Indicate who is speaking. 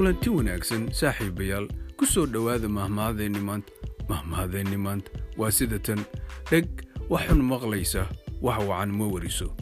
Speaker 1: kulanti wanaagsan saaxiibayaal ku soo dhowaada mahmahadeenni maanta mahmahadeenni maanta waa sida tan dheg waxun maqlaysa wax wacan ma wariso.